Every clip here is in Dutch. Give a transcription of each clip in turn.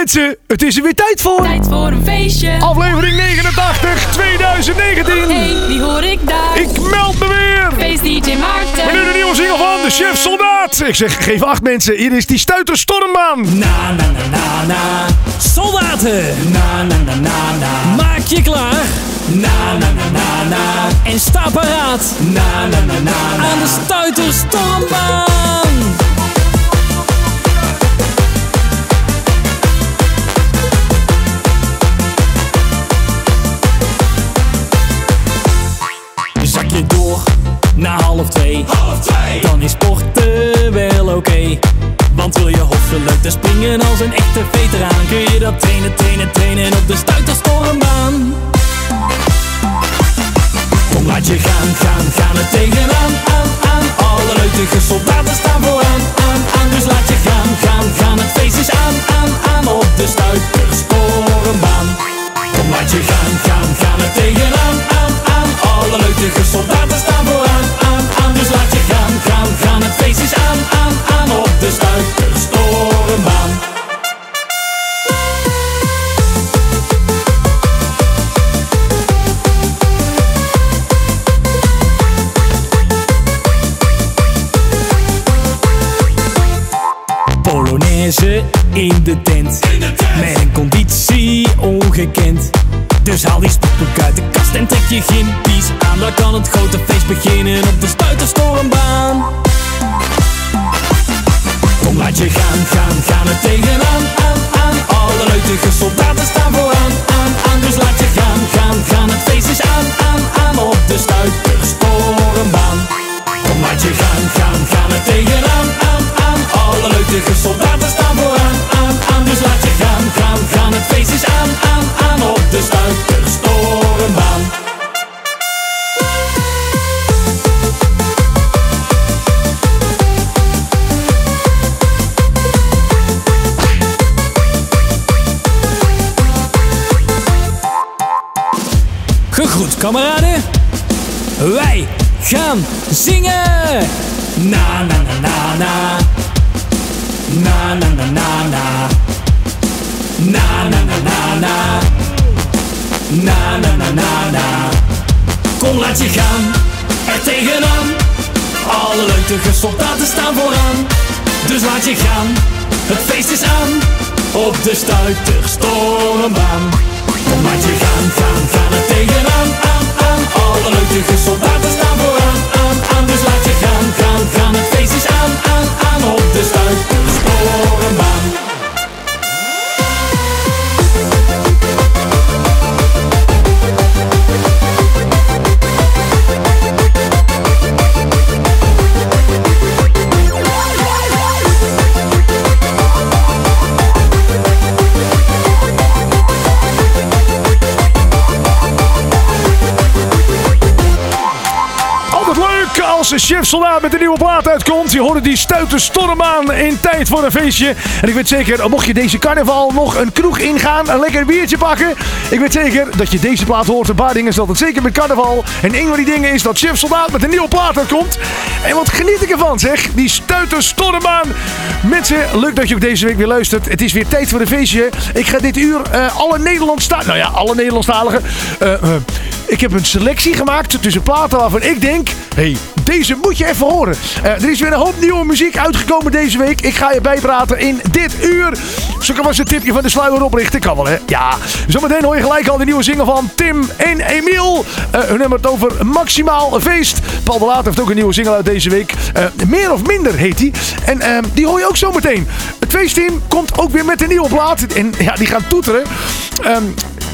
mensen, het is er weer tijd voor. Tijd voor een feestje. Aflevering 89, 2019. Hey, die hoor ik daar. Ik meld me weer. Feest DJ Maarten. Met nu de nieuwe single van de Chef Soldaat. Ik zeg, geef acht mensen, hier is die stuiter Stormbaan. Na na na na na. Soldaten. Na na na na na. Maak je klaar. Na na na na na. En sta paraat. Na na na na na. Aan de stuiterstormbaan. Zak na half twee. Dan is sporten wel oké. Want wil je hossen leuk te springen als een echte veteraan Kun je dat trainen, trainen, trainen op de stuiterstormbaan. Kom laat je gaan, gaan, gaan er tegenaan, aan, aan Alle leutige soldaten staan vooraan, aan, aan Dus laat je gaan, gaan, gaan, het feest is aan, aan, aan Op de stuiterstormbaan. Kom laat je gaan, gaan, gaan er tegenaan, aan, aan Alle leutige soldaten staan vooraan, de stuiterstormbaan Polonaise in de tent. Met een conditie ongekend. Dus haal die sportboek uit de kast en trek je gimpies aan. Dan kan het grote feest beginnen op de Stuiterstormbaan. Kom laat je gaan, gaan, gaan er tegenaan, aan, aan. Alle leutige soldaten staan vooraan, kameraden, wij gaan zingen! Na na na na na. Na na na na na. Na na na na na. Na na na na na. Kom laat je gaan, er tegenaan. Alle leutige soldaten staan vooraan. Dus laat je gaan, het feest is aan. Op de stuiterstormbaan Kom laat je gaan, gaan, gaan er tegenaan. Aan, aan Alle leutige soldaten staan vooraan. Aan, aan Dus laat je gaan, gaan, gaan Het feest is aan, aan, aan Op de stuiterstormbaan Altijd de Chef Soldaat met een nieuwe plaat uitkomt. Je hoorde die storm aan in tijd voor een feestje. En ik weet zeker, mocht je deze carnaval nog een kroeg ingaan, een lekker biertje pakken. Ik weet zeker dat je deze plaat hoort. Een paar dingen is altijd zeker met carnaval. En een van die dingen is dat Chef Soldaat met een nieuwe plaat uitkomt. En wat geniet ik ervan zeg, die storm aan. Mensen, leuk dat je ook deze week weer luistert. Het is weer tijd voor een feestje. Ik ga dit uur eh, alle Nederlandstaligen, nou ja, alle Nederlandstaligen... eh, eh, ik heb een selectie gemaakt tussen platen waarvan ik denk... hey, deze moet je even horen. Eh, er is weer een hoop nieuwe muziek uitgekomen deze week. Ik ga je bijpraten in dit uur. Zoeken was een tipje van de sluier oprichten. Kan wel, hè? Ja. Zometeen hoor je gelijk al de nieuwe single van Tim en Emiel. Eh hun hebben het over Maximaal Feest. Paul de Laat heeft ook een nieuwe single uit deze week. Eh, meer of minder heet die. En eh, die hoor je ook zometeen. Het feestteam komt ook weer met een nieuwe plaat. En ja, die gaan toeteren. Ehm,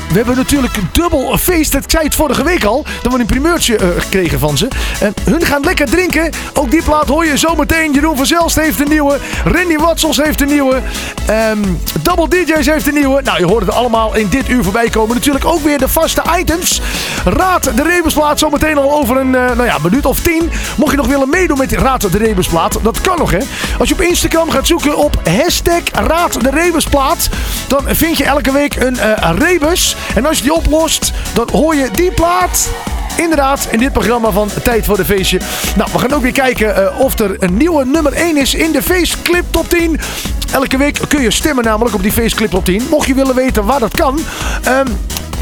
we hebben natuurlijk dubbel feest. Ik zei het vorige week al. Dat we een primeurtje eh, gekregen van ze. En hun gaan lekker drinken. Ook die plaat hoor je zometeen. Jeroen van Zelst heeft een nieuwe. Randy Watsels heeft een nieuwe. Ehm, Double DJ's heeft een nieuwe. Nou, je hoort het allemaal in dit uur voorbij komen. Natuurlijk ook weer de vaste items. Raad de Rebusplaat zometeen al over een eh, nou ja, minuut of tien. Mocht je nog willen meedoen met Raad de Rebusplaat. Dat kan nog, hè. Als je op Instagram gaat zoeken op hashtag Raad de Rebusplaat. Dan vind je elke week een eh, rebus. En als je die oplost, dan hoor je die plaat Inderdaad, in dit programma van Tijd voor de Feestje. Nou, we gaan ook weer kijken eh, of er een nieuwe nummer 1 is in de Feestclip Top 10. Elke week kun je stemmen namelijk op die Feestclip Top 10. Mocht je willen weten waar dat kan... ehm,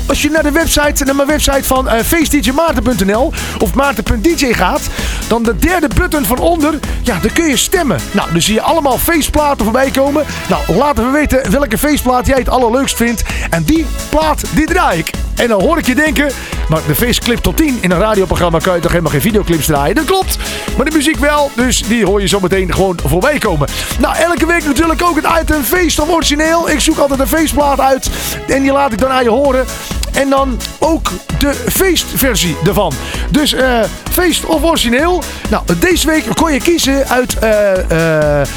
als je naar de website, naar mijn website van feestdjmaarten.nl of maarten.dj gaat, dan de derde button van onder, ja, dan kun je stemmen. Nou, dan zie je allemaal feestplaten voorbij komen. Nou, laten we weten welke feestplaat jij het allerleukst vindt. En die plaat, die draai ik. En dan hoor ik je denken, maar de feestclip tot 10 in een radioprogramma kan je toch helemaal geen videoclips draaien? Dat klopt, maar de muziek wel, dus die hoor je zo meteen gewoon voorbij komen. Nou, elke week natuurlijk ook het item feest of origineel. Ik zoek altijd een feestplaat uit en die laat ik dan aan je horen. En dan ook de feestversie ervan. Dus eh, feest of origineel. Nou, deze week kon je kiezen uit eh, eh,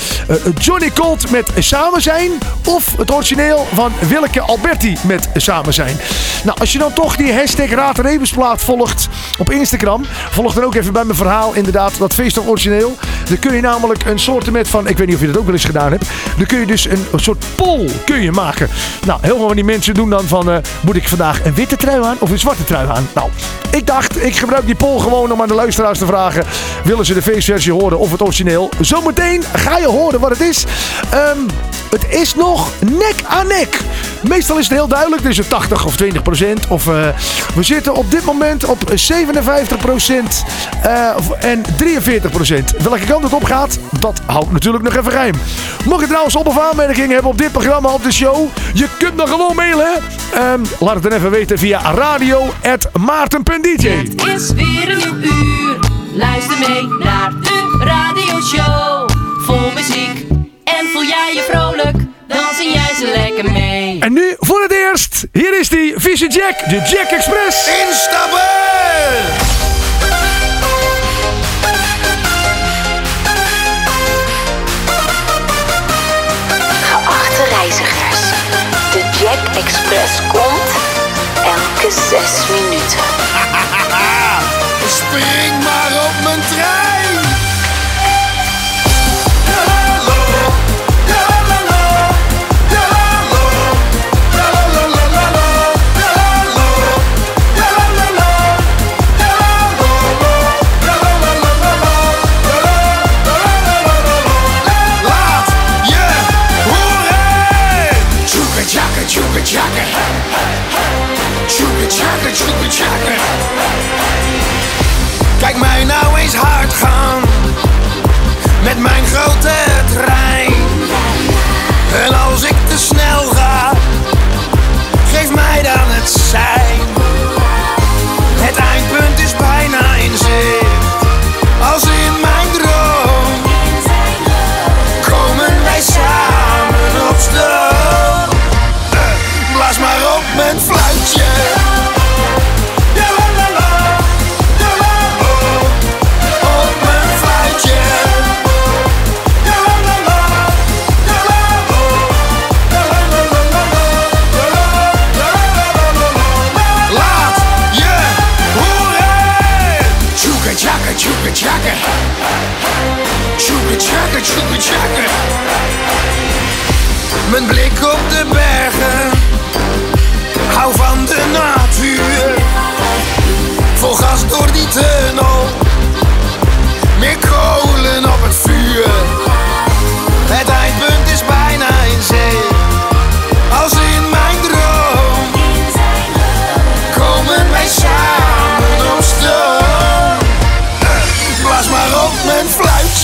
Johnny Colt met Samen zijn. Of het origineel van Willeke Alberti met Samen zijn. Nou, als je dan toch die hashtag Raad Rebensplaat volgt op Instagram. Volg dan ook even bij mijn verhaal inderdaad dat feest of origineel. Dan kun je namelijk een soort met van, ik weet niet of je dat ook wel eens gedaan hebt. Dan kun je dus een, soort poll kun je maken. Nou, heel veel van die mensen doen dan van, moet ik vandaag een witte trui aan of een zwarte trui aan? Nou, ik dacht, ik gebruik die poll gewoon om aan de luisteraars te vragen. Willen ze de feestversie horen of het origineel? Zometeen ga je horen wat het is. Ehm, het is nog nek aan nek. Meestal is het heel duidelijk. Het is een 80 of 20 procent. Of eh, we zitten op dit moment op 57 procent eh, en 43 procent. Welke kant het op gaat, dat houdt natuurlijk nog even geheim. Mocht je trouwens op- of aanmerkingen hebben op dit programma, op de show, je kunt nog gewoon mailen. Ehm, laat het dan even weten via radio.maarten.dj. Het is weer een nieuw uur. Luister mee naar de radioshow. Vol muziek. En voel jij je vrolijk, dan zing jij ze lekker mee. En nu voor het eerst, hier is die Vieze Jack, de Jack Express. Instappen! Zes minuten. Spring maar op mijn trein!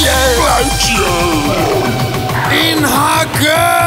you. Float. In hot girl.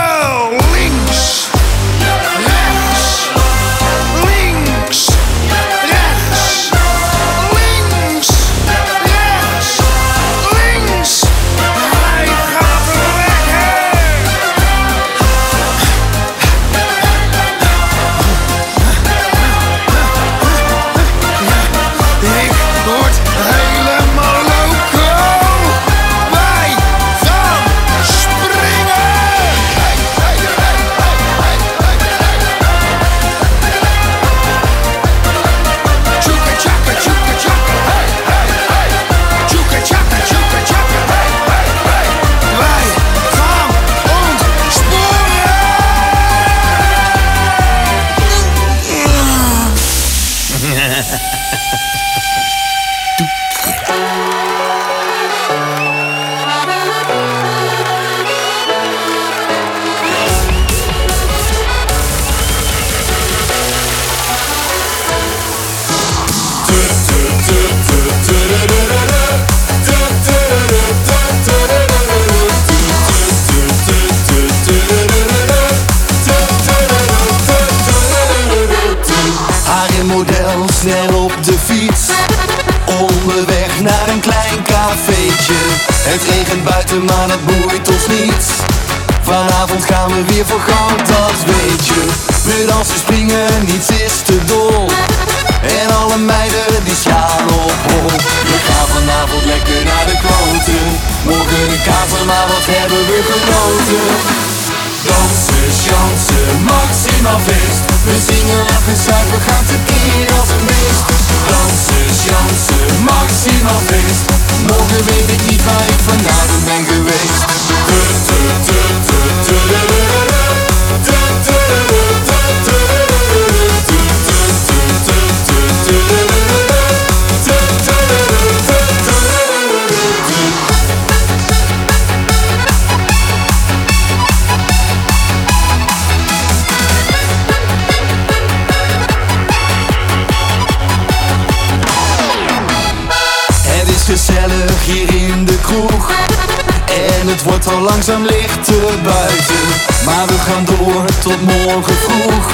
Hebben we genoten. Dansen, chansen, maximaal feest We zingen, lachen, zuipen, gaan tekeer als een beest Dansen, chansen, maximaal feest Morgen weet ik niet waar ik vanavond ben geweest En het wordt al langzaam lichter buiten. Maar we gaan door tot morgen vroeg.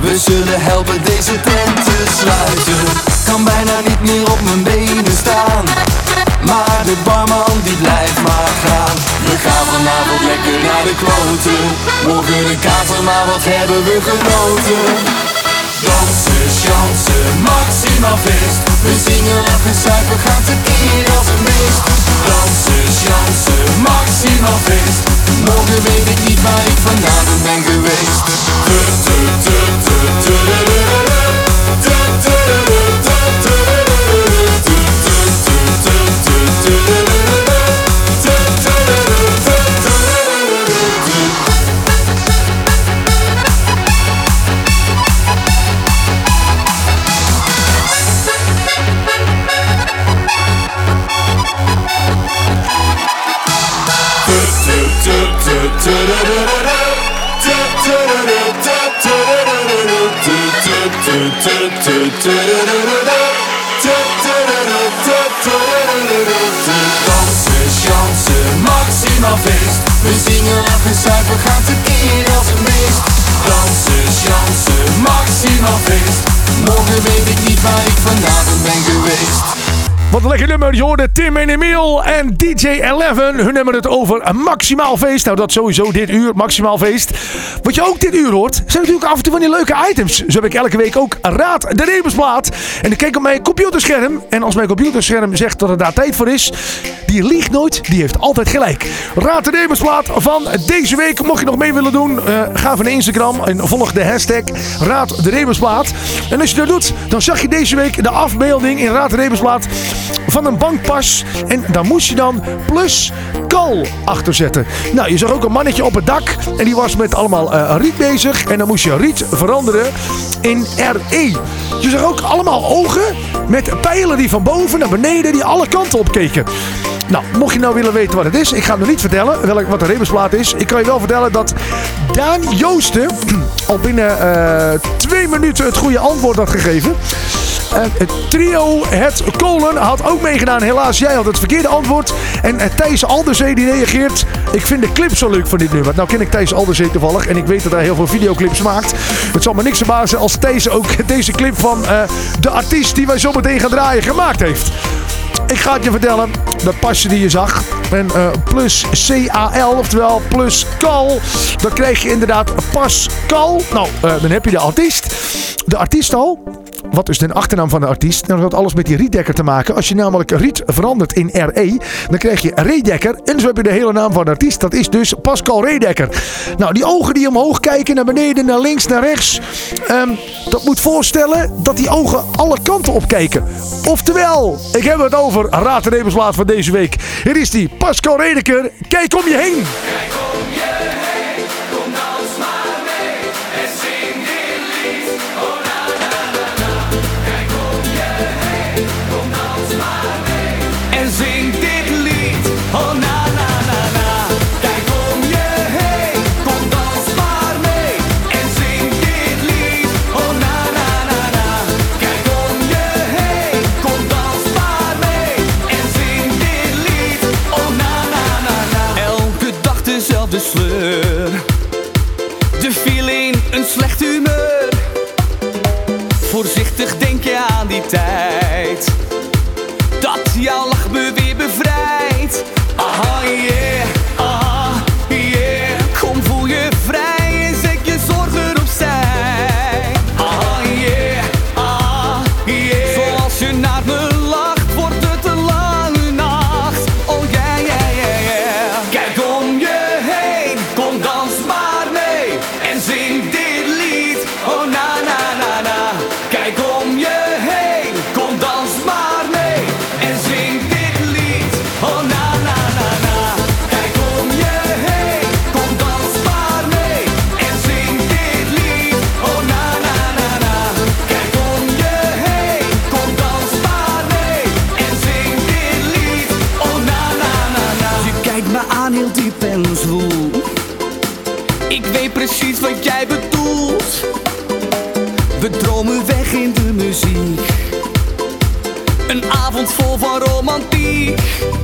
We zullen helpen deze tent te sluiten. Kan bijna niet meer op mijn benen staan. Maar de barman die blijft maar gaan. We gaan vanavond lekker naar de kloten. Morgen een kater, maar wat hebben we genoten? Dansen, chansen, maximaal feest We zingen, lachen, zuipen, gaan tekeer als een beest Dansen, chansen, maximaal feest. Morgen weet ik niet waar ik vanavond ben geweest. Tu, tu, tu, tu, tu, Dansen, chansen, maximaal feest. We zingen, lachen, zuipen, gaan tekeer als een beest Dansen, chansen, maximaal feest. Morgen weet ik niet waar ik vanavond ben geweest Wat een lekker nummer. Je hoorde Tim en Emiel en DJ Eleven. Hun hebben het over een maximaal feest. Nou, dat sowieso dit uur, maximaal feest. Wat je ook dit uur hoort, zijn natuurlijk af en toe van die leuke items. Zo heb ik elke week ook Raad de Rebensplaat. En ik kijk op mijn computerscherm. En als mijn computerscherm zegt dat het daar tijd voor is, die liegt nooit, die heeft altijd gelijk. Raad de Rebensplaat van deze week. Mocht je nog mee willen doen, eh, ga naar Instagram en volg de hashtag Raad de Rebensplaat. En als je dat doet, dan zag je deze week de afbeelding in Raad de Rebensplaat van een bankpas. En daar moest je dan plus kal achter zetten. Nou, je zag ook een mannetje op het dak. En die was met allemaal eh, riet bezig. En dan moest je riet veranderen in RE. Je zag ook allemaal ogen met pijlen die van boven naar beneden, die alle kanten op keken. Nou, mocht je nou willen weten wat het is, ik ga nog niet vertellen welk, wat de rebusplaat is. Ik kan je wel vertellen dat Daan Joosten al binnen eh, twee minuten het goede antwoord had gegeven. Het trio Het Kolen had ook meegedaan. Helaas, jij had het verkeerde antwoord. En eh, Thijs Alderzee die reageert. Ik vind de clip zo leuk van dit nummer. Nou ken ik Thijs Alderzee toevallig. En ik weet dat hij heel veel videoclips maakt. Het zal me niks verbazen als Thijs ook deze clip van eh, de artiest die wij zo meteen gaan draaien gemaakt heeft. Ik ga het je vertellen. Dat pasje die je zag. En eh, plus CAL, oftewel plus Cal. Dan krijg je inderdaad Pascal. Nou, dan heb je de artiest. De artiest al. Wat is de achternaam van de artiest? Nou, dat had alles met die Riedekker te maken. Als je namelijk Riet verandert in RE, dan krijg je Redekker. En zo heb je de hele naam van de artiest. Dat is dus Pascal Redekker. Nou, die ogen die omhoog kijken, naar beneden, naar links, naar rechts. ehm, dat moet voorstellen dat die ogen alle kanten op kijken. Oftewel, ik heb het over Raad Rebensplaat van deze week. Hier is die Pascal Redekker. Kijk om je heen. En romantiek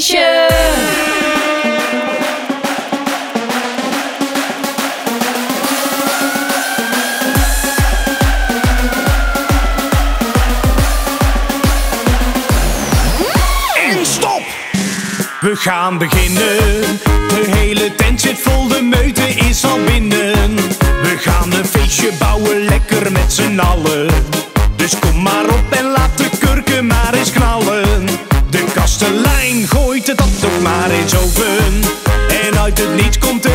En stop! We gaan beginnen. De hele tent zit vol, de meute is al binnen. We gaan een feestje bouwen, lekker met z'n allen. Dus kom maar op uit het niets komt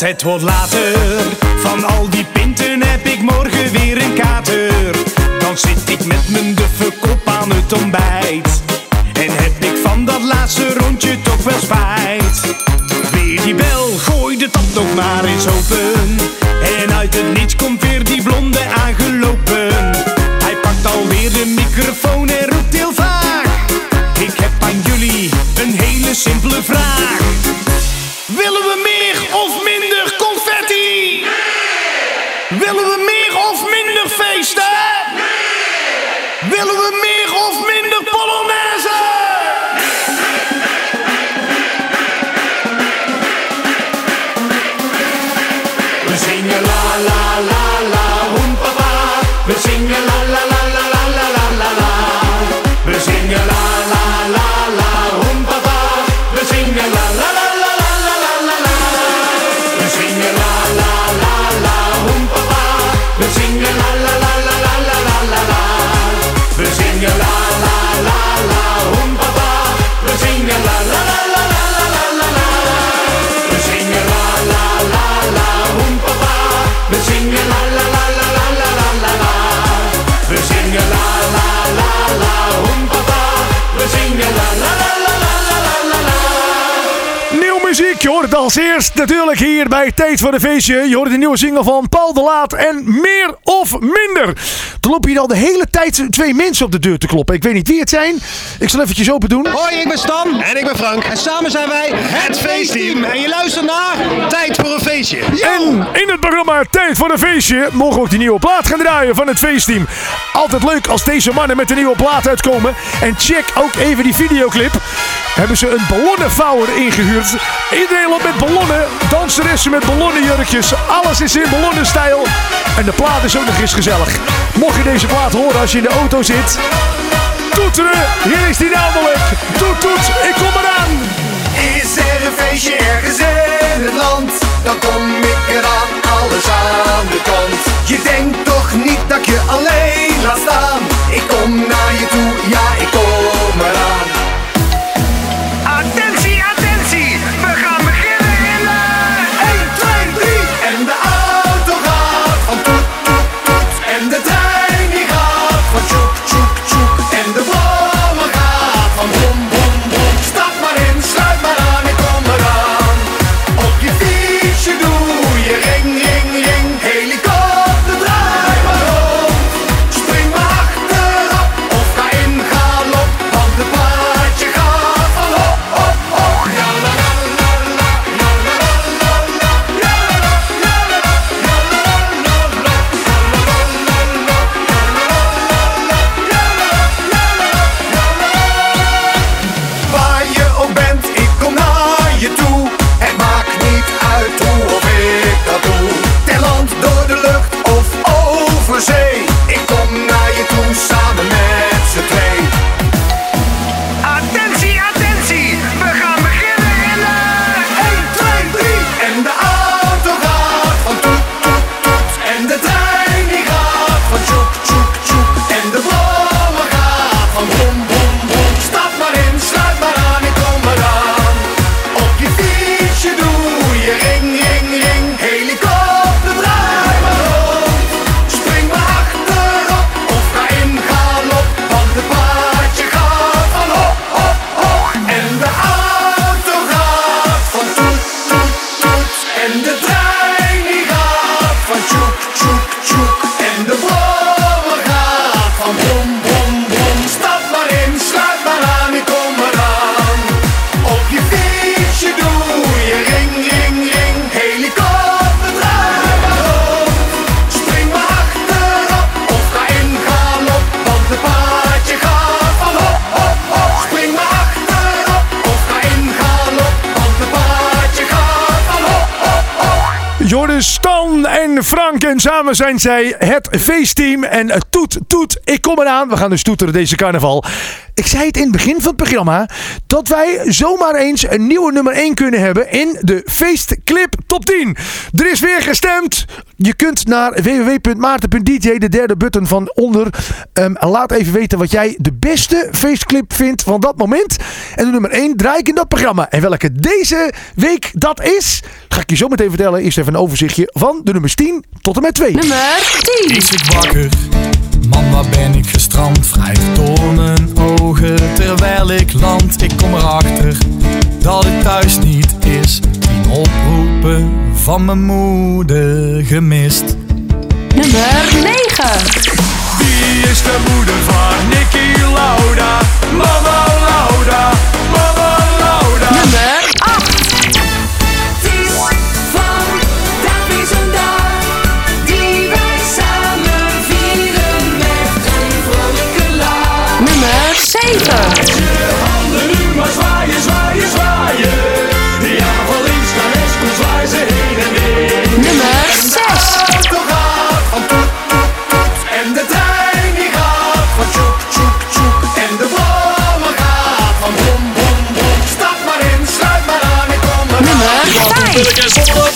het wordt later. Van al die pinten heb ik morgen weer een kater. Dan zit ik met mijn duffe kop aan het ontbijt. En heb ik van dat laatste rondje toch wel spijt. Muziek, je hoort het als eerst natuurlijk hier bij Tijd voor een Feestje. Je hoort de nieuwe single van Paul de Laat en Meer of Minder. Er lopen hier al de hele tijd twee mensen op de deur te kloppen. Ik weet niet wie het zijn. Ik zal eventjes open doen. Hoi, ik ben Stan. En ik ben Frank. En samen zijn wij Het feestteam. En je luistert naar... Tijd voor een feestje. En in het programma Tijd voor een Feestje mogen we ook die nieuwe plaat gaan draaien van het feestteam. Altijd leuk als deze mannen met een nieuwe plaat uitkomen. En check ook even die videoclip. Hebben ze een ballonnenvouwer ingehuurd. Iedereen loopt met ballonnen. Danseressen met ballonnenjurkjes. Alles is in ballonnenstijl. En de plaat is ook nog eens gezellig. Mocht je deze plaat horen als je in de auto zit. Toeteren, hier is die namelijk. Toet, toet, ik kom eraan. Is er een feestje ergens in het land? Dan kom ik eraan, alles aan de kant. Je denkt toch niet dat ik je alleen laat staan? Ik kom naar zijn zij het feestteam. En eh, toet, toet, ik kom eraan. We gaan dus toeteren deze carnaval. Ik zei het in het begin van het programma. Dat wij zomaar eens een nieuwe nummer 1 kunnen hebben in de feestclip top 10. Er is weer gestemd. Je kunt naar www.maarten.dj, de derde button van onder. Ehm, laat even weten wat jij de beste feestclip vindt van dat moment. En de nummer 1 draai ik in dat programma. En welke deze week dat is, ga ik je zo meteen vertellen. Eerst even een overzichtje van de nummers 10 tot en met 2. Nummer 10. Ik schrik wakker, man waar ben ik gestrand? Wrijf door mijn ogen terwijl ik land. Ik kom erachter dat het thuis niet is. Tien oproepen van mijn moeder gemist. Nummer 9. Wie is de moeder van Nicky Lauda? Mama 7. Handen nu maar zwaaien, zwaaien, zwaaien. Kom zwaai ze heen en weer. Nummer 6. auto gaat van toet, toet, toet. En de trein die gaat van. En de gaat van bom, bom, bom. Stap maar in, maar aan, ik kom 5.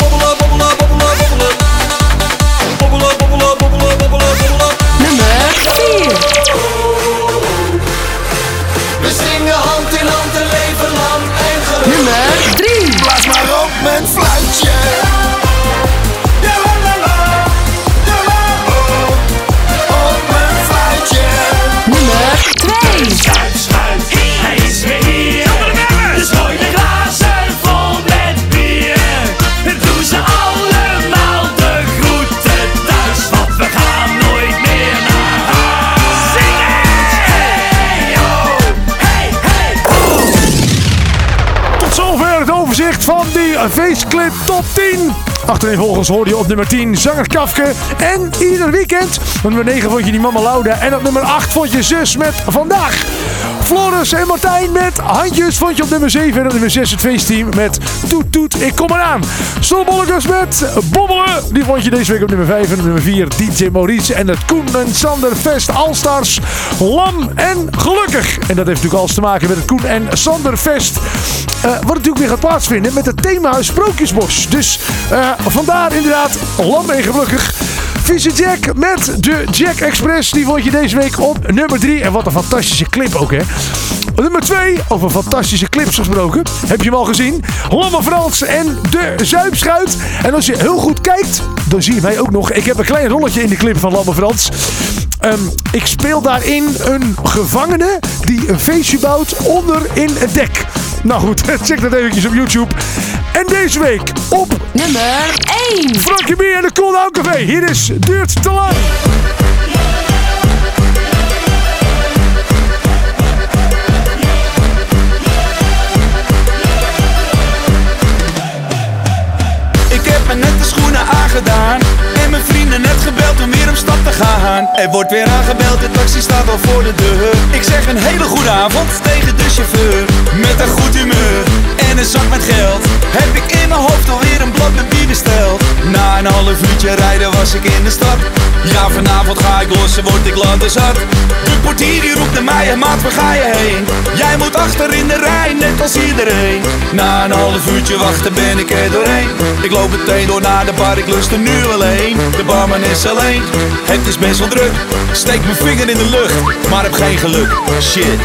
10. Achtereenvolgens hoorde je op nummer 10 zanger Kafke. En ieder weekend op nummer 9 vond je die mama Lauda. En op nummer 8 vond je zus met Vandaag. Floris en Martijn met Handjes vond je op nummer 7. En op nummer 6 het feestteam met Toet Toet Ik Kom Eraan. Stolbolletjes met Bobbelen. Die vond je deze week op nummer 5. En op nummer 4 DJ Maurice en het Koen en Sander Fest Allstars. Lam en Gelukkig. En dat heeft natuurlijk alles te maken met het Koen en Sander Fest. eh, wat natuurlijk weer gaat plaatsvinden met het thema Sprookjesbos. Dus eh, vandaar inderdaad Lam en Gelukkig. Vieze Jack met de Jack Express. Die vond je deze week op nummer 3. En wat een fantastische clip ook, hè. Nummer 2, over fantastische clips gesproken. Heb je hem al gezien? Lamme Frans en de Zuipschuit. En als je heel goed kijkt, dan zie je mij ook nog. Ik heb een klein rolletje in de clip van Lamme Frans. Ehm, ik speel daarin een gevangene die een feestje bouwt onder in het dek. Nou goed, check dat eventjes op YouTube. En deze week op Nummer 1. Frankie B en de Cool Down Café. Hier is Duurt te lang. Heb me net de schoenen aangedaan. En mijn vrienden net gebeld om weer op stap te gaan. Er wordt weer aangebeld, de taxi staat al voor de deur. Ik zeg een hele goede avond tegen de chauffeur. Met een goed humeur en een zak met geld Heb ik in mijn hoofd alweer een blad met bier besteld. Na een half uurtje rijden was ik in de stad. Ja, vanavond ga ik los en word ik zat. De portier die roept naar mij, en maat, waar ga je heen? Jij moet achter in de rij, net als iedereen. Na een half uurtje wachten ben ik er doorheen. Ik loop meteen door naar de bar, ik lust er nu alleen. De is alleen, het is best wel druk. Steek mijn vinger in de lucht, maar heb geen geluk. Shit,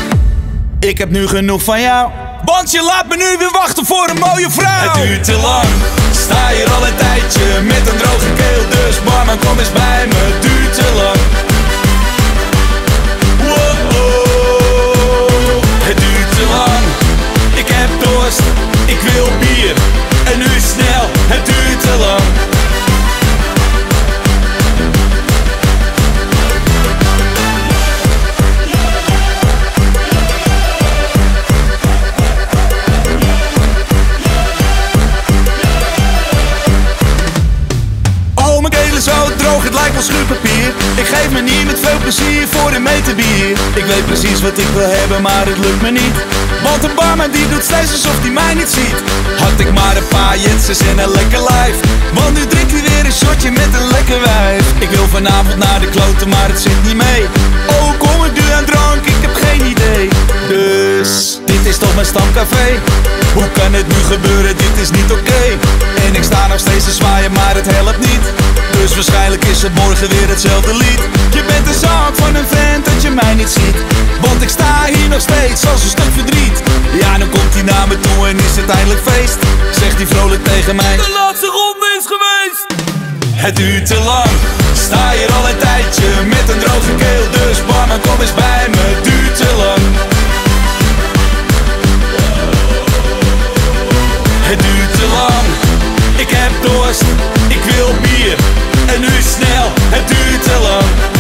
ik heb nu genoeg van jou Want laat me nu weer wachten voor een mooie vrouw. Het duurt te lang, sta hier al een tijdje Met een droge keel, dus barman kom eens bij me. Het duurt te lang. Wow, het duurt te lang. Ik heb dorst, ik wil bier. En nu snel, het duurt te lang. Geef me niet met veel plezier voor een meter bier. Ik weet precies wat ik wil hebben, maar het lukt me niet. Want de barman die doet steeds alsof hij mij niet ziet. Had ik maar een paar jetsers en een lekker lijf. Want nu drinkt hij weer een shotje met een lekker wijf. Ik wil vanavond naar de kloten, maar het zit niet mee. Oh, kom ik nu aan drank? Ik heb geen idee. Dus, is toch mijn stamcafé? Hoe kan het nu gebeuren? Dit is niet oké. En ik sta nog steeds te zwaaien, maar het helpt niet. Dus waarschijnlijk is het morgen weer hetzelfde lied. Je bent de zaak van een vent dat je mij niet ziet. Want ik sta hier nog steeds als een stuk verdriet. Ja, dan komt hij naar me toe en is het eindelijk feest. Zegt hij vrolijk tegen mij. De laatste ronde is geweest. Het duurt te lang, sta hier al een tijdje met een droge keel. Dus barman kom eens bij me, het duurt te lang. Ik heb dorst, ik wil bier. En nu snel, het duurt te lang.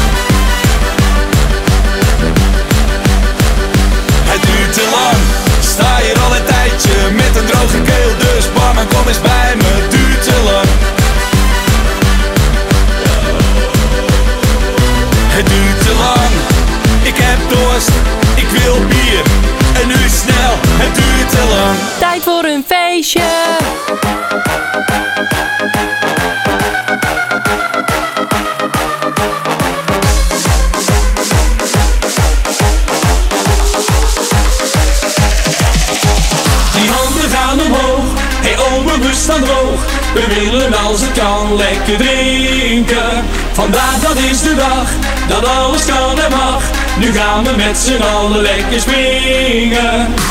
Z'n allen lekker springen.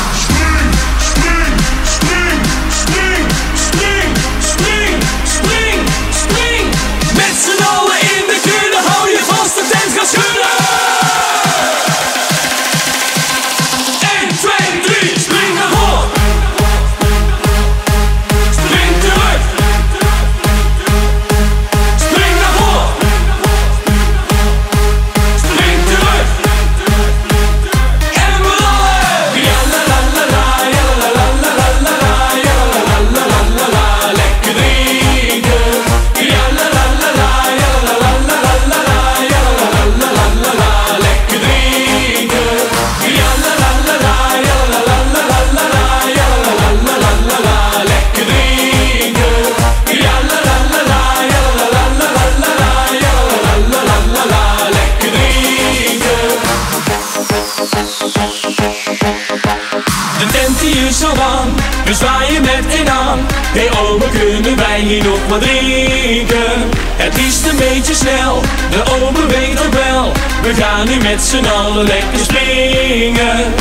De tent is al aan, we zwaaien met een aan. Hey oh, oma, kunnen wij hier nog wat drinken? Het is een beetje snel, de oma weet ook wel. We gaan nu met z'n allen lekker springen.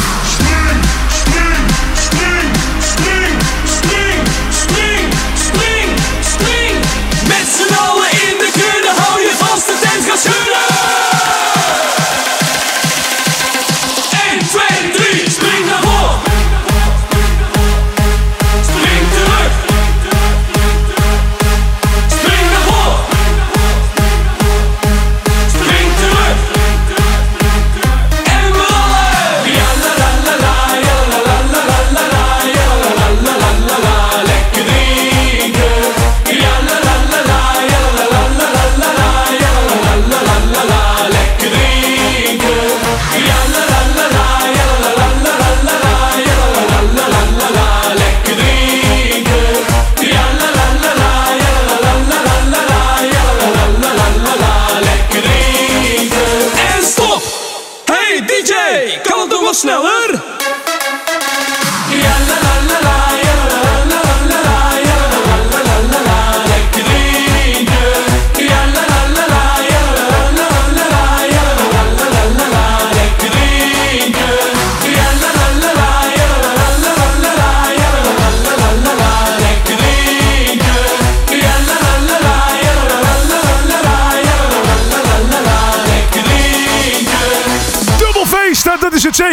Met z'n allen in de kudde, hou je vast, de tent gaat schudden!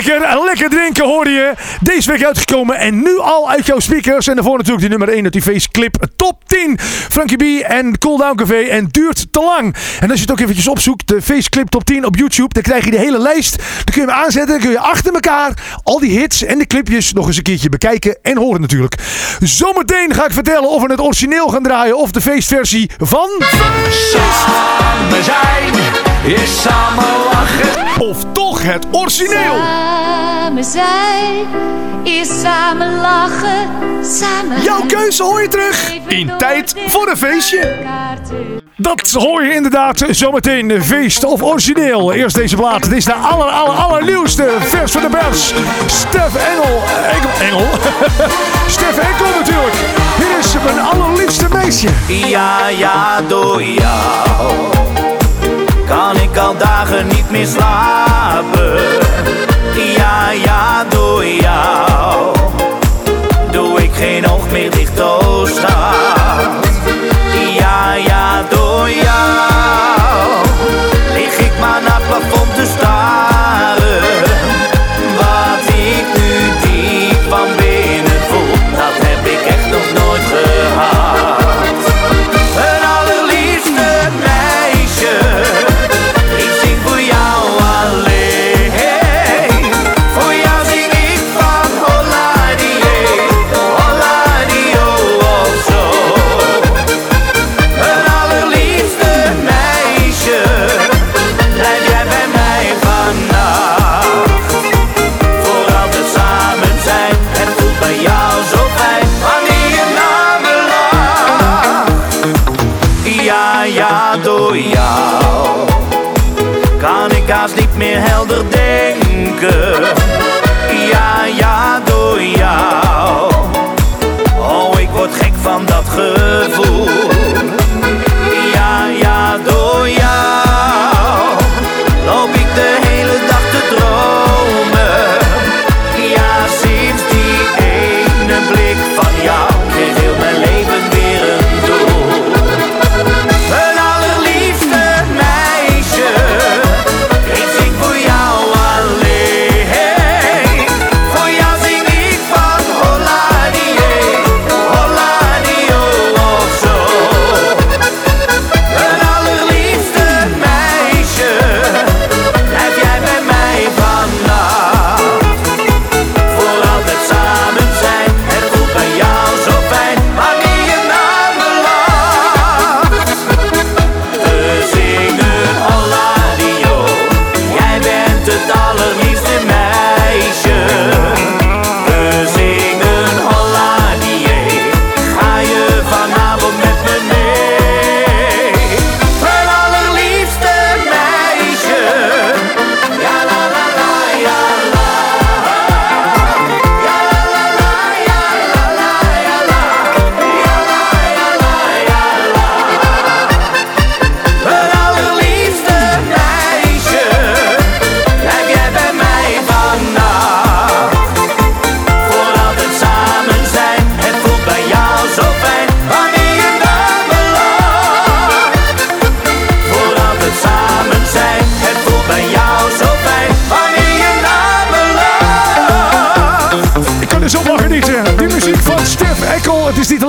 Zeker. Lekker drinken hoorde je. Deze week uitgekomen en nu al uit jouw speakers. En daarvoor natuurlijk die nummer 1 uit die feestclip top 10. Frankie B en Cool Down Café en duurt te lang. En als je het ook eventjes opzoekt, de feestclip top 10 op YouTube, dan krijg je de hele lijst. Dan kun je hem aanzetten, dan kun je achter elkaar al die hits en de clipjes nog eens een keertje bekijken en horen natuurlijk. Zometeen ga ik vertellen of we het origineel gaan draaien of de feestversie van... Samen zijn is samen lachen. Of toch het origineel. Samen zijn is samen lachen, samen Jouw keuze hoor je terug in tijd voor een feestje. Dat hoor je inderdaad zometeen. Feest of origineel. Eerst deze plaat. Dit is de aller, aller, allernieuwste vers van de pers. Stef Engel. Engel. Engel. Stef Enkel natuurlijk. Hier is mijn allerliefste meisje. Ja, ja, door jou kan ik al dagen niet meer slapen. Ja, ja, door jou doe ik geen oog meer dicht, oh.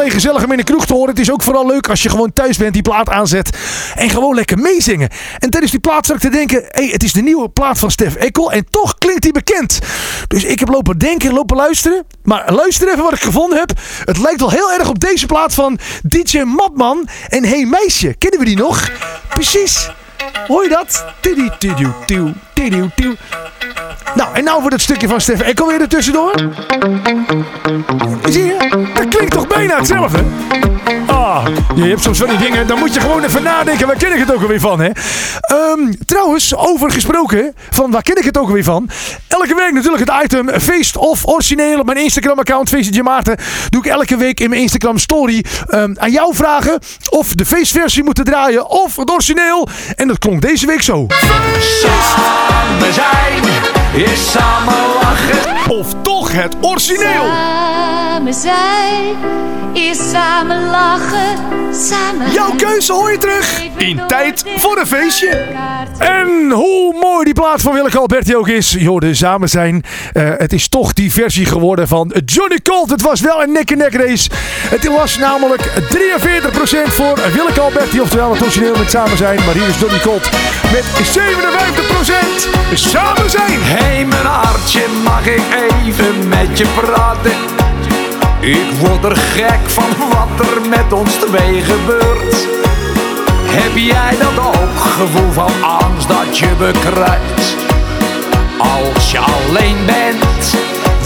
Alleen gezellig in de kroeg te horen. Het is ook vooral leuk als je gewoon thuis bent, die plaat aanzet. En gewoon lekker meezingen. En tijdens die plaat zat ik te denken, hé, het is de nieuwe plaat van Stef Ekkel. En toch klinkt die bekend. Dus ik heb lopen denken, lopen luisteren. Maar luister even wat ik gevonden heb. Het lijkt wel heel erg op deze plaat van DJ Matman en Hey Meisje. Kennen we die nog? Precies. Hoor je dat? Tidiu, tidiu, tidiu, tidiu. Nou, en nou voor dat stukje van Stef Ekkel weer ertussendoor. Zie je? Toch bijna hetzelfde? Ah, je hebt soms van die dingen, dan moet je gewoon even nadenken, waar ken ik het ook alweer van, hè? Ehm, trouwens, over gesproken, van waar ken ik het ook alweer van? Elke week natuurlijk het item feest of origineel op mijn Instagram-account, Feestje Maarten. Doe ik elke week in mijn Instagram-story ehm, aan jou vragen of de feestversie moeten draaien of het origineel. En dat klonk deze week zo. Samen zijn is samen lachen. Of toch het origineel. Samen zijn is samen lachen, samen Jouw keuze hoor je terug in tijd voor een feestje. En hoe mooi die plaat van Willeke Alberti ook is. Jorden, samen zijn. Eh, het is toch die versie geworden van Johnny Colt. Het was wel een nek-en-nek race. Het was namelijk 43% voor Willeke Alberti. Oftewel het origineel met samen zijn. Maar hier is Johnny Colt met 57% samen zijn. Hey, mijn hartje, mag ik even met je praten? Ik word er gek van wat er met ons twee gebeurt. Heb jij dat ook gevoel van angst dat je bekruipt? Als je alleen bent,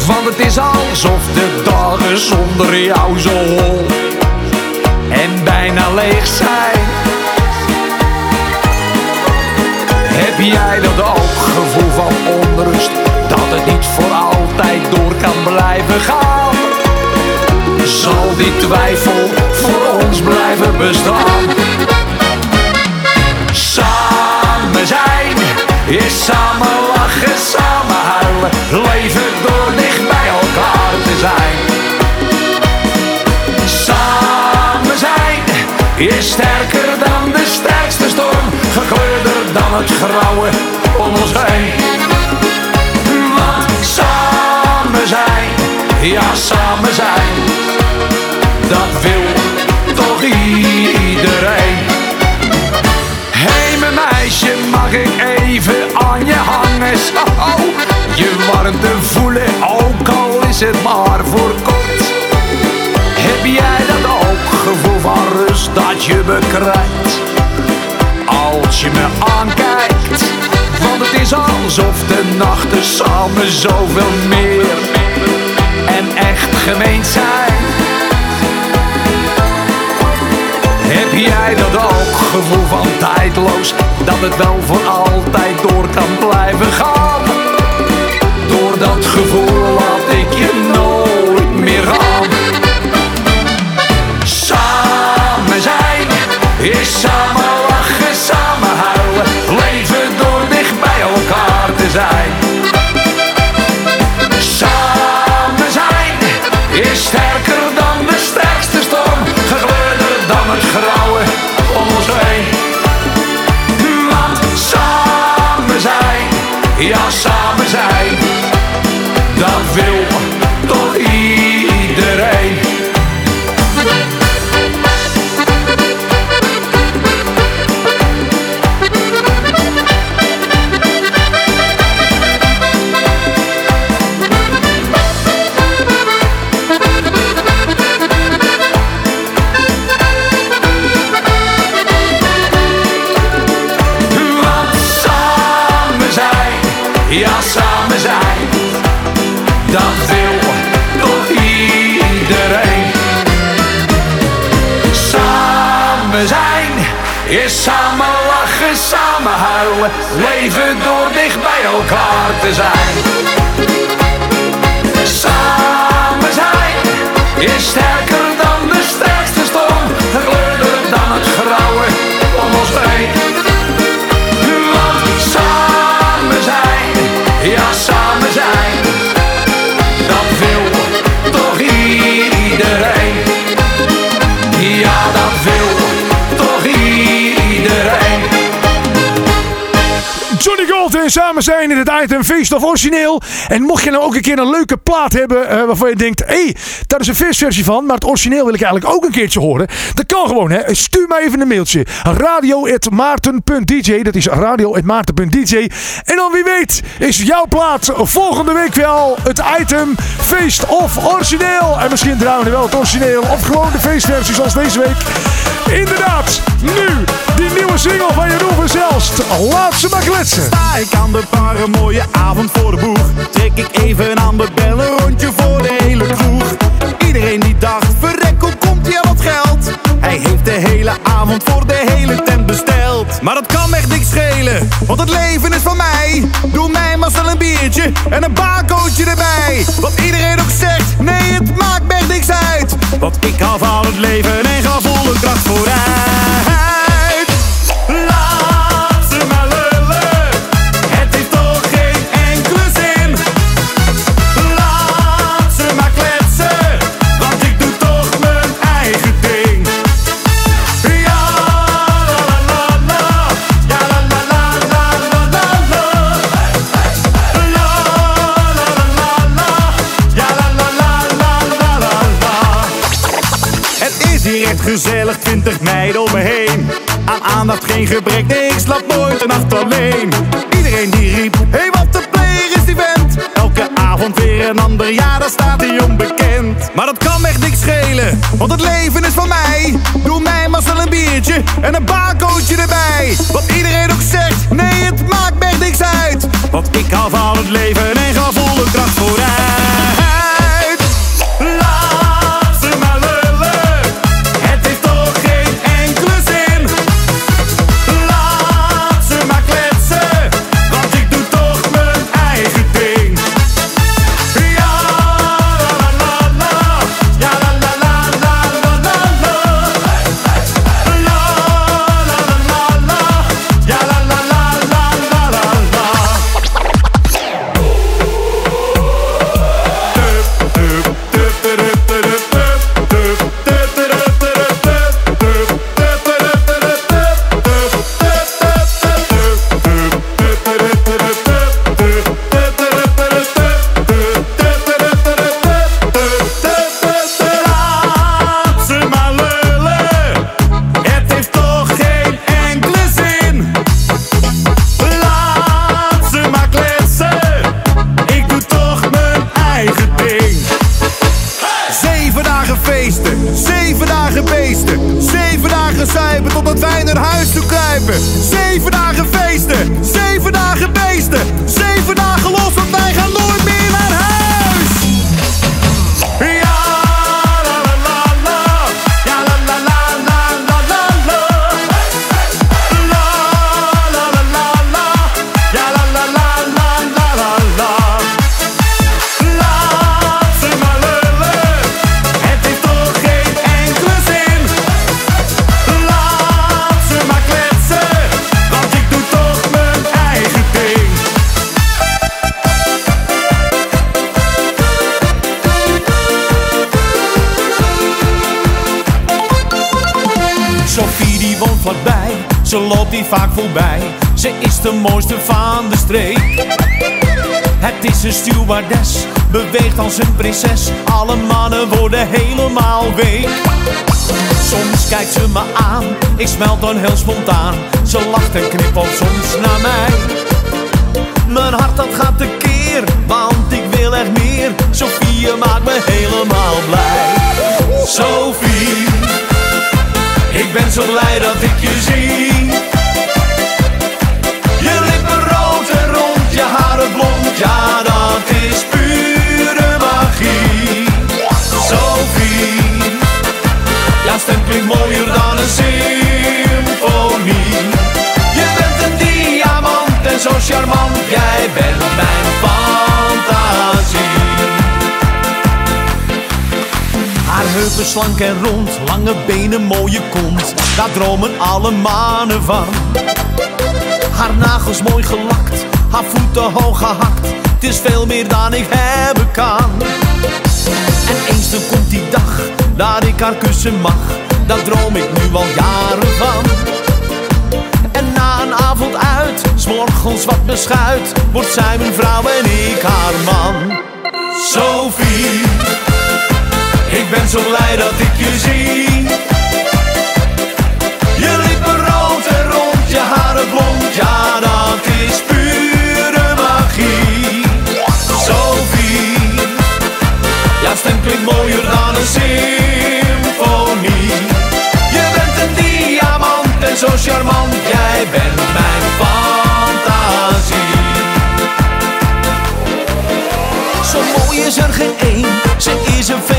want het is alsof de dagen zonder jou zo hol en bijna leeg zijn. Heb jij dat ook gevoel van Dat het niet voor altijd door kan blijven gaan. Zal die twijfel voor ons blijven bestaan? Samen zijn is samen lachen, samen huilen Leven door dicht bij elkaar te zijn. Samen zijn is sterker dan de sterkste storm Gekleurder dan het grauwe om ons heen zijn, ja samen zijn. Dat wil toch iedereen. Hé hey, mijn meisje, mag ik even aan je hangen? Je warmte voelen, ook al is het maar voor kort. Heb jij dat ook gevoel van rust dat je bekruipt Als je me aankijkt Want het is alsof de nachten samen zoveel meer En echt gemeen zijn. Heb jij dat ook gevoel van tijdloos? Dat het wel voor altijd door kan blijven gaan? Door dat gevoel laat ik je nooit meer gaan Samen zijn is samen Samen zijn in het item Feest of Origineel. En mocht je nou ook een keer een leuke plaat hebben eh, waarvan je denkt... hé, hey, daar is een feestversie van, maar het origineel wil ik eigenlijk ook een keertje horen. Dat kan gewoon, hè. Stuur mij even een mailtje. radio.maarten.dj Dat is radio.maarten.dj En dan wie weet is jouw plaat volgende week weer al het item Feest of Origineel. En misschien draaien we wel het origineel of gewoon de feestversie zoals deze week. Inderdaad, nu die nieuwe single van Jeroen van Zelst. Laat ze maar kletsen. Ik aan de bar, een mooie avond voor de boeg. Trek ik even aan de bel, een rondje voor de hele kroeg. Iedereen die dacht, verrek, hoe komt aan het geld? Hij heeft de hele avond voor de hele tent besteld. Maar dat kan echt niks schelen, want het leven is van mij. Doe mij maar snel een biertje en een barcootje erbij. Wat iedereen ook zegt, nee het maakt me echt niks uit. Want ik hou van het leven en ga volle kracht vooruit. Twintig meiden om me heen. Aan aandacht geen gebrek, ik slaap nooit een nacht alleen. Iedereen die riep, hey wat de player is die vent. Elke avond weer een ander, ja daar staat hij onbekend. Maar dat kan echt niks schelen, want het leven is van mij. Doe mij maar snel een biertje en een barcootje erbij. Wat iedereen ook zegt, nee het maakt me echt niks uit. Want ik hou van het leven en ga volle kracht vooruit. Als een prinses. Alle mannen worden helemaal week. Soms kijkt ze me aan, ik smelt dan heel spontaan. Ze lacht en knippelt soms naar mij. Mijn hart dat gaat tekeer, want ik wil echt meer. Sophie maakt me helemaal blij. Sophie. Ik ben zo blij dat ik je zie. Je lippen rood en rond, je haren jouw stem klinkt mooier dan een symfonie. Je bent een diamant en zo charmant, jij bent mijn fantasie. Haar heupen slank en rond, lange benen, mooie kont. Daar dromen alle mannen van. Haar nagels mooi gelakt, haar voeten hoog gehakt. Het is veel meer dan ik hebben kan. En eens dan komt die dag dat ik haar kussen mag. Daar droom ik nu al jaren van. En na een avond uit morgens wat beschuit, wordt zij mijn vrouw en ik haar man. Sophie, ik ben zo blij dat ik je zie. Je lippen rood en rond, je haren blond, ja dat is pure magie. Sophie, jouw stem klinkt mooier dan symfonie. Je bent een diamant en zo charmant, jij bent mijn fantasie. Zo mooi is er geen één, ze is een fenomeen.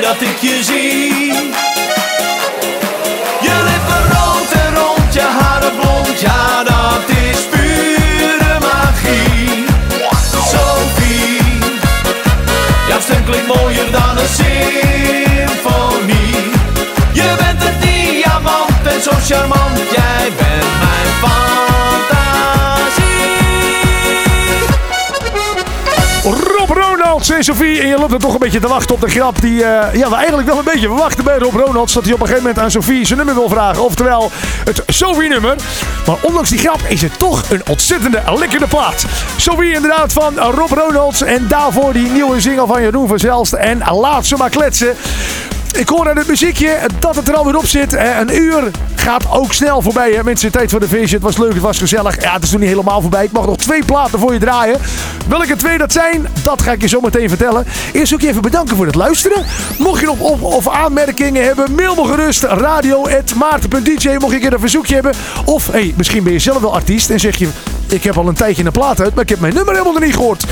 Dat ik je zie. Je lippen rood en rond, je haren blond, ja dat is pure magie. Sophie, jouw stem klinkt mooier dan een symfonie. Je bent een diamant en zo charmant, En Sophie. En je loopt er toch een beetje te wachten op de grap die eh, ja, we eigenlijk wel een beetje verwachten bij Rob Ronalds. Dat hij op een gegeven moment aan Sophie zijn nummer wil vragen. Oftewel het Sophie-nummer. Maar ondanks die grap is het toch een ontzettende lekkere plaat. Sophie inderdaad van Rob Ronalds. En daarvoor die nieuwe single van Jeroen van Zelst. En laat ze maar kletsen. Ik hoor aan het muziekje dat het er alweer op zit. Eh, Een uur gaat ook snel voorbij. Hè? Mensen, tijd voor de feestje. Het was leuk, het was gezellig. Ja, het is nog niet helemaal voorbij. Ik mag nog twee platen voor je draaien. Welke twee dat zijn, dat ga ik je zo meteen vertellen. Eerst ook je even bedanken voor het luisteren. Mocht je nog op- of aanmerkingen hebben, mail me gerust. Radio.maarten.dj mocht je een een verzoekje hebben. Of, hey, misschien ben je zelf wel artiest en zeg je... Ik heb al een tijdje een plaat uit, maar ik heb mijn nummer helemaal nog niet gehoord.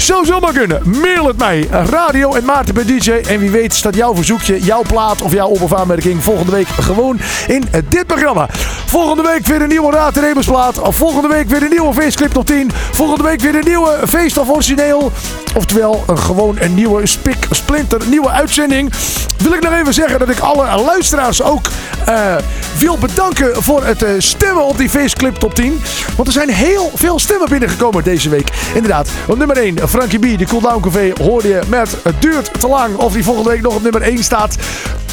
Zou zomaar kunnen. Mail het mij. Radio en Maarten bij DJ. En wie weet staat jouw verzoekje, jouw plaat of jouw op- of aanmerking volgende week gewoon in dit programma. Volgende week weer een nieuwe Raad en Rebusplaat. Volgende week weer een nieuwe feestclip tot 10. Volgende week weer een nieuwe feest of origineel. Oftewel een, gewoon een nieuwe spik, splinter, nieuwe uitzending. Wil ik nog even zeggen dat ik alle luisteraars ook eh, wil bedanken voor het eh, stemmen op die feestclip top 10. Want er zijn heel veel stemmen binnengekomen deze week. Inderdaad, op nummer 1, Frankie B, de Cool Down Café, hoorde je met Het duurt te lang. Of die volgende week nog op nummer 1 staat.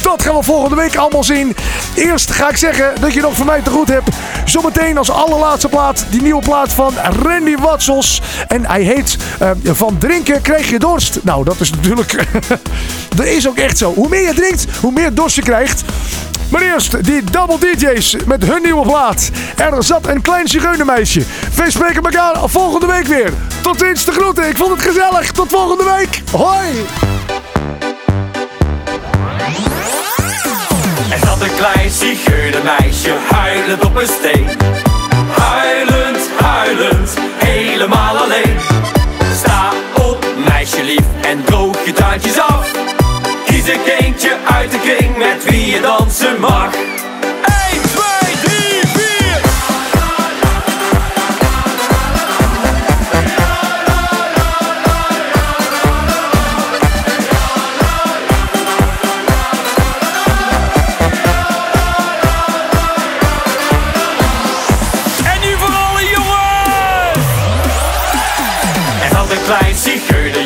Dat gaan we volgende week allemaal zien. Eerst ga ik zeggen dat je nog van mij te goed hebt. Zometeen als allerlaatste plaat die nieuwe plaat van Randy Watsels. En hij heet eh, Van drinken krijg je dorst. Nou, dat is natuurlijk... dat is ook echt zo. Hoe meer je drinkt, hoe meer dorst je krijgt. Maar eerst die double DJ's met hun nieuwe plaat. Er zat een klein zigeunermeisje. We spreken elkaar volgende week weer. Tot ziens, de groeten. Ik het gezellig. Tot volgende week. Hoi. Er zat een klein zigeunermeisje huilend op een steen. Huilend, huilend, helemaal alleen. Sta op, meisje lief, en droog je traantjes af. Kies een kindje uit de kring met wie je dansen mag.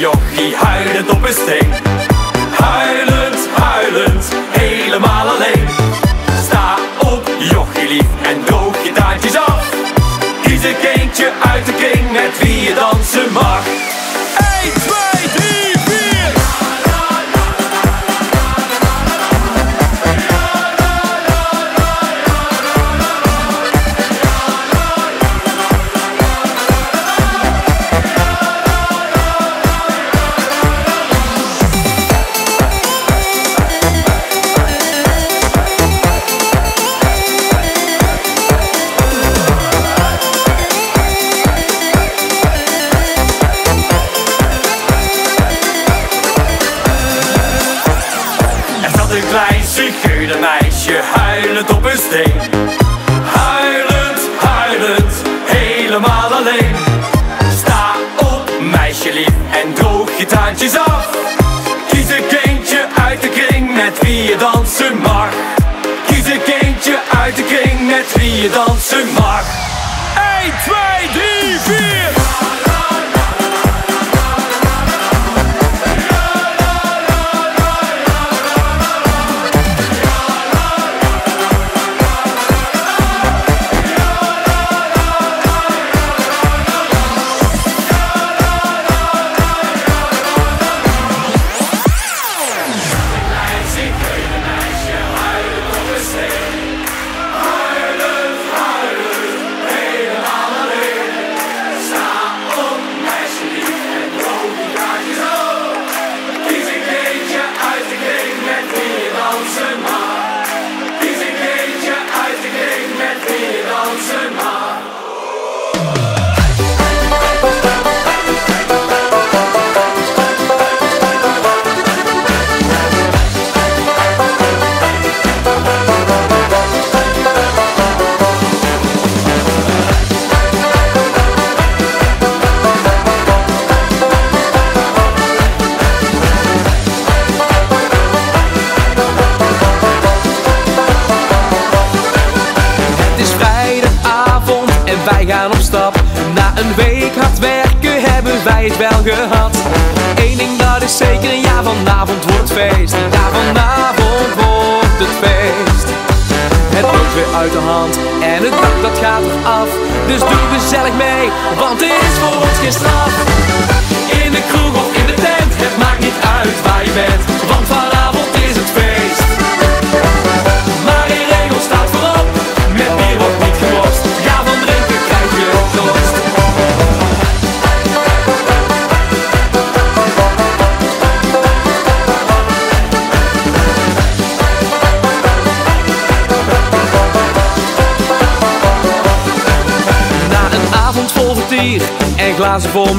Zigeunerjochie huilend op een steen. Huilend, huilend, helemaal alleen. Sta op, jochie lief, en droog je taartjes af. Kies een kindje uit de kring met wie je dansen mag.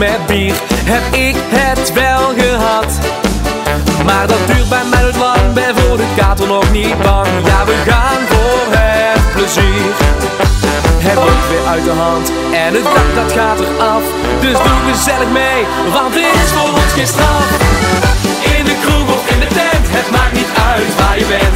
met bier heb ik het wel gehad. Maar dat duurt bij mij nooit lang, ben voor de kater nog niet bang. Ja, we gaan voor het plezier. Het loopt weer uit de hand en het dak dat gaat eraf. Dus doe gezellig mee, want dit is voor ons geen straf. In de kroeg of in de tent, het maakt niet uit waar je bent.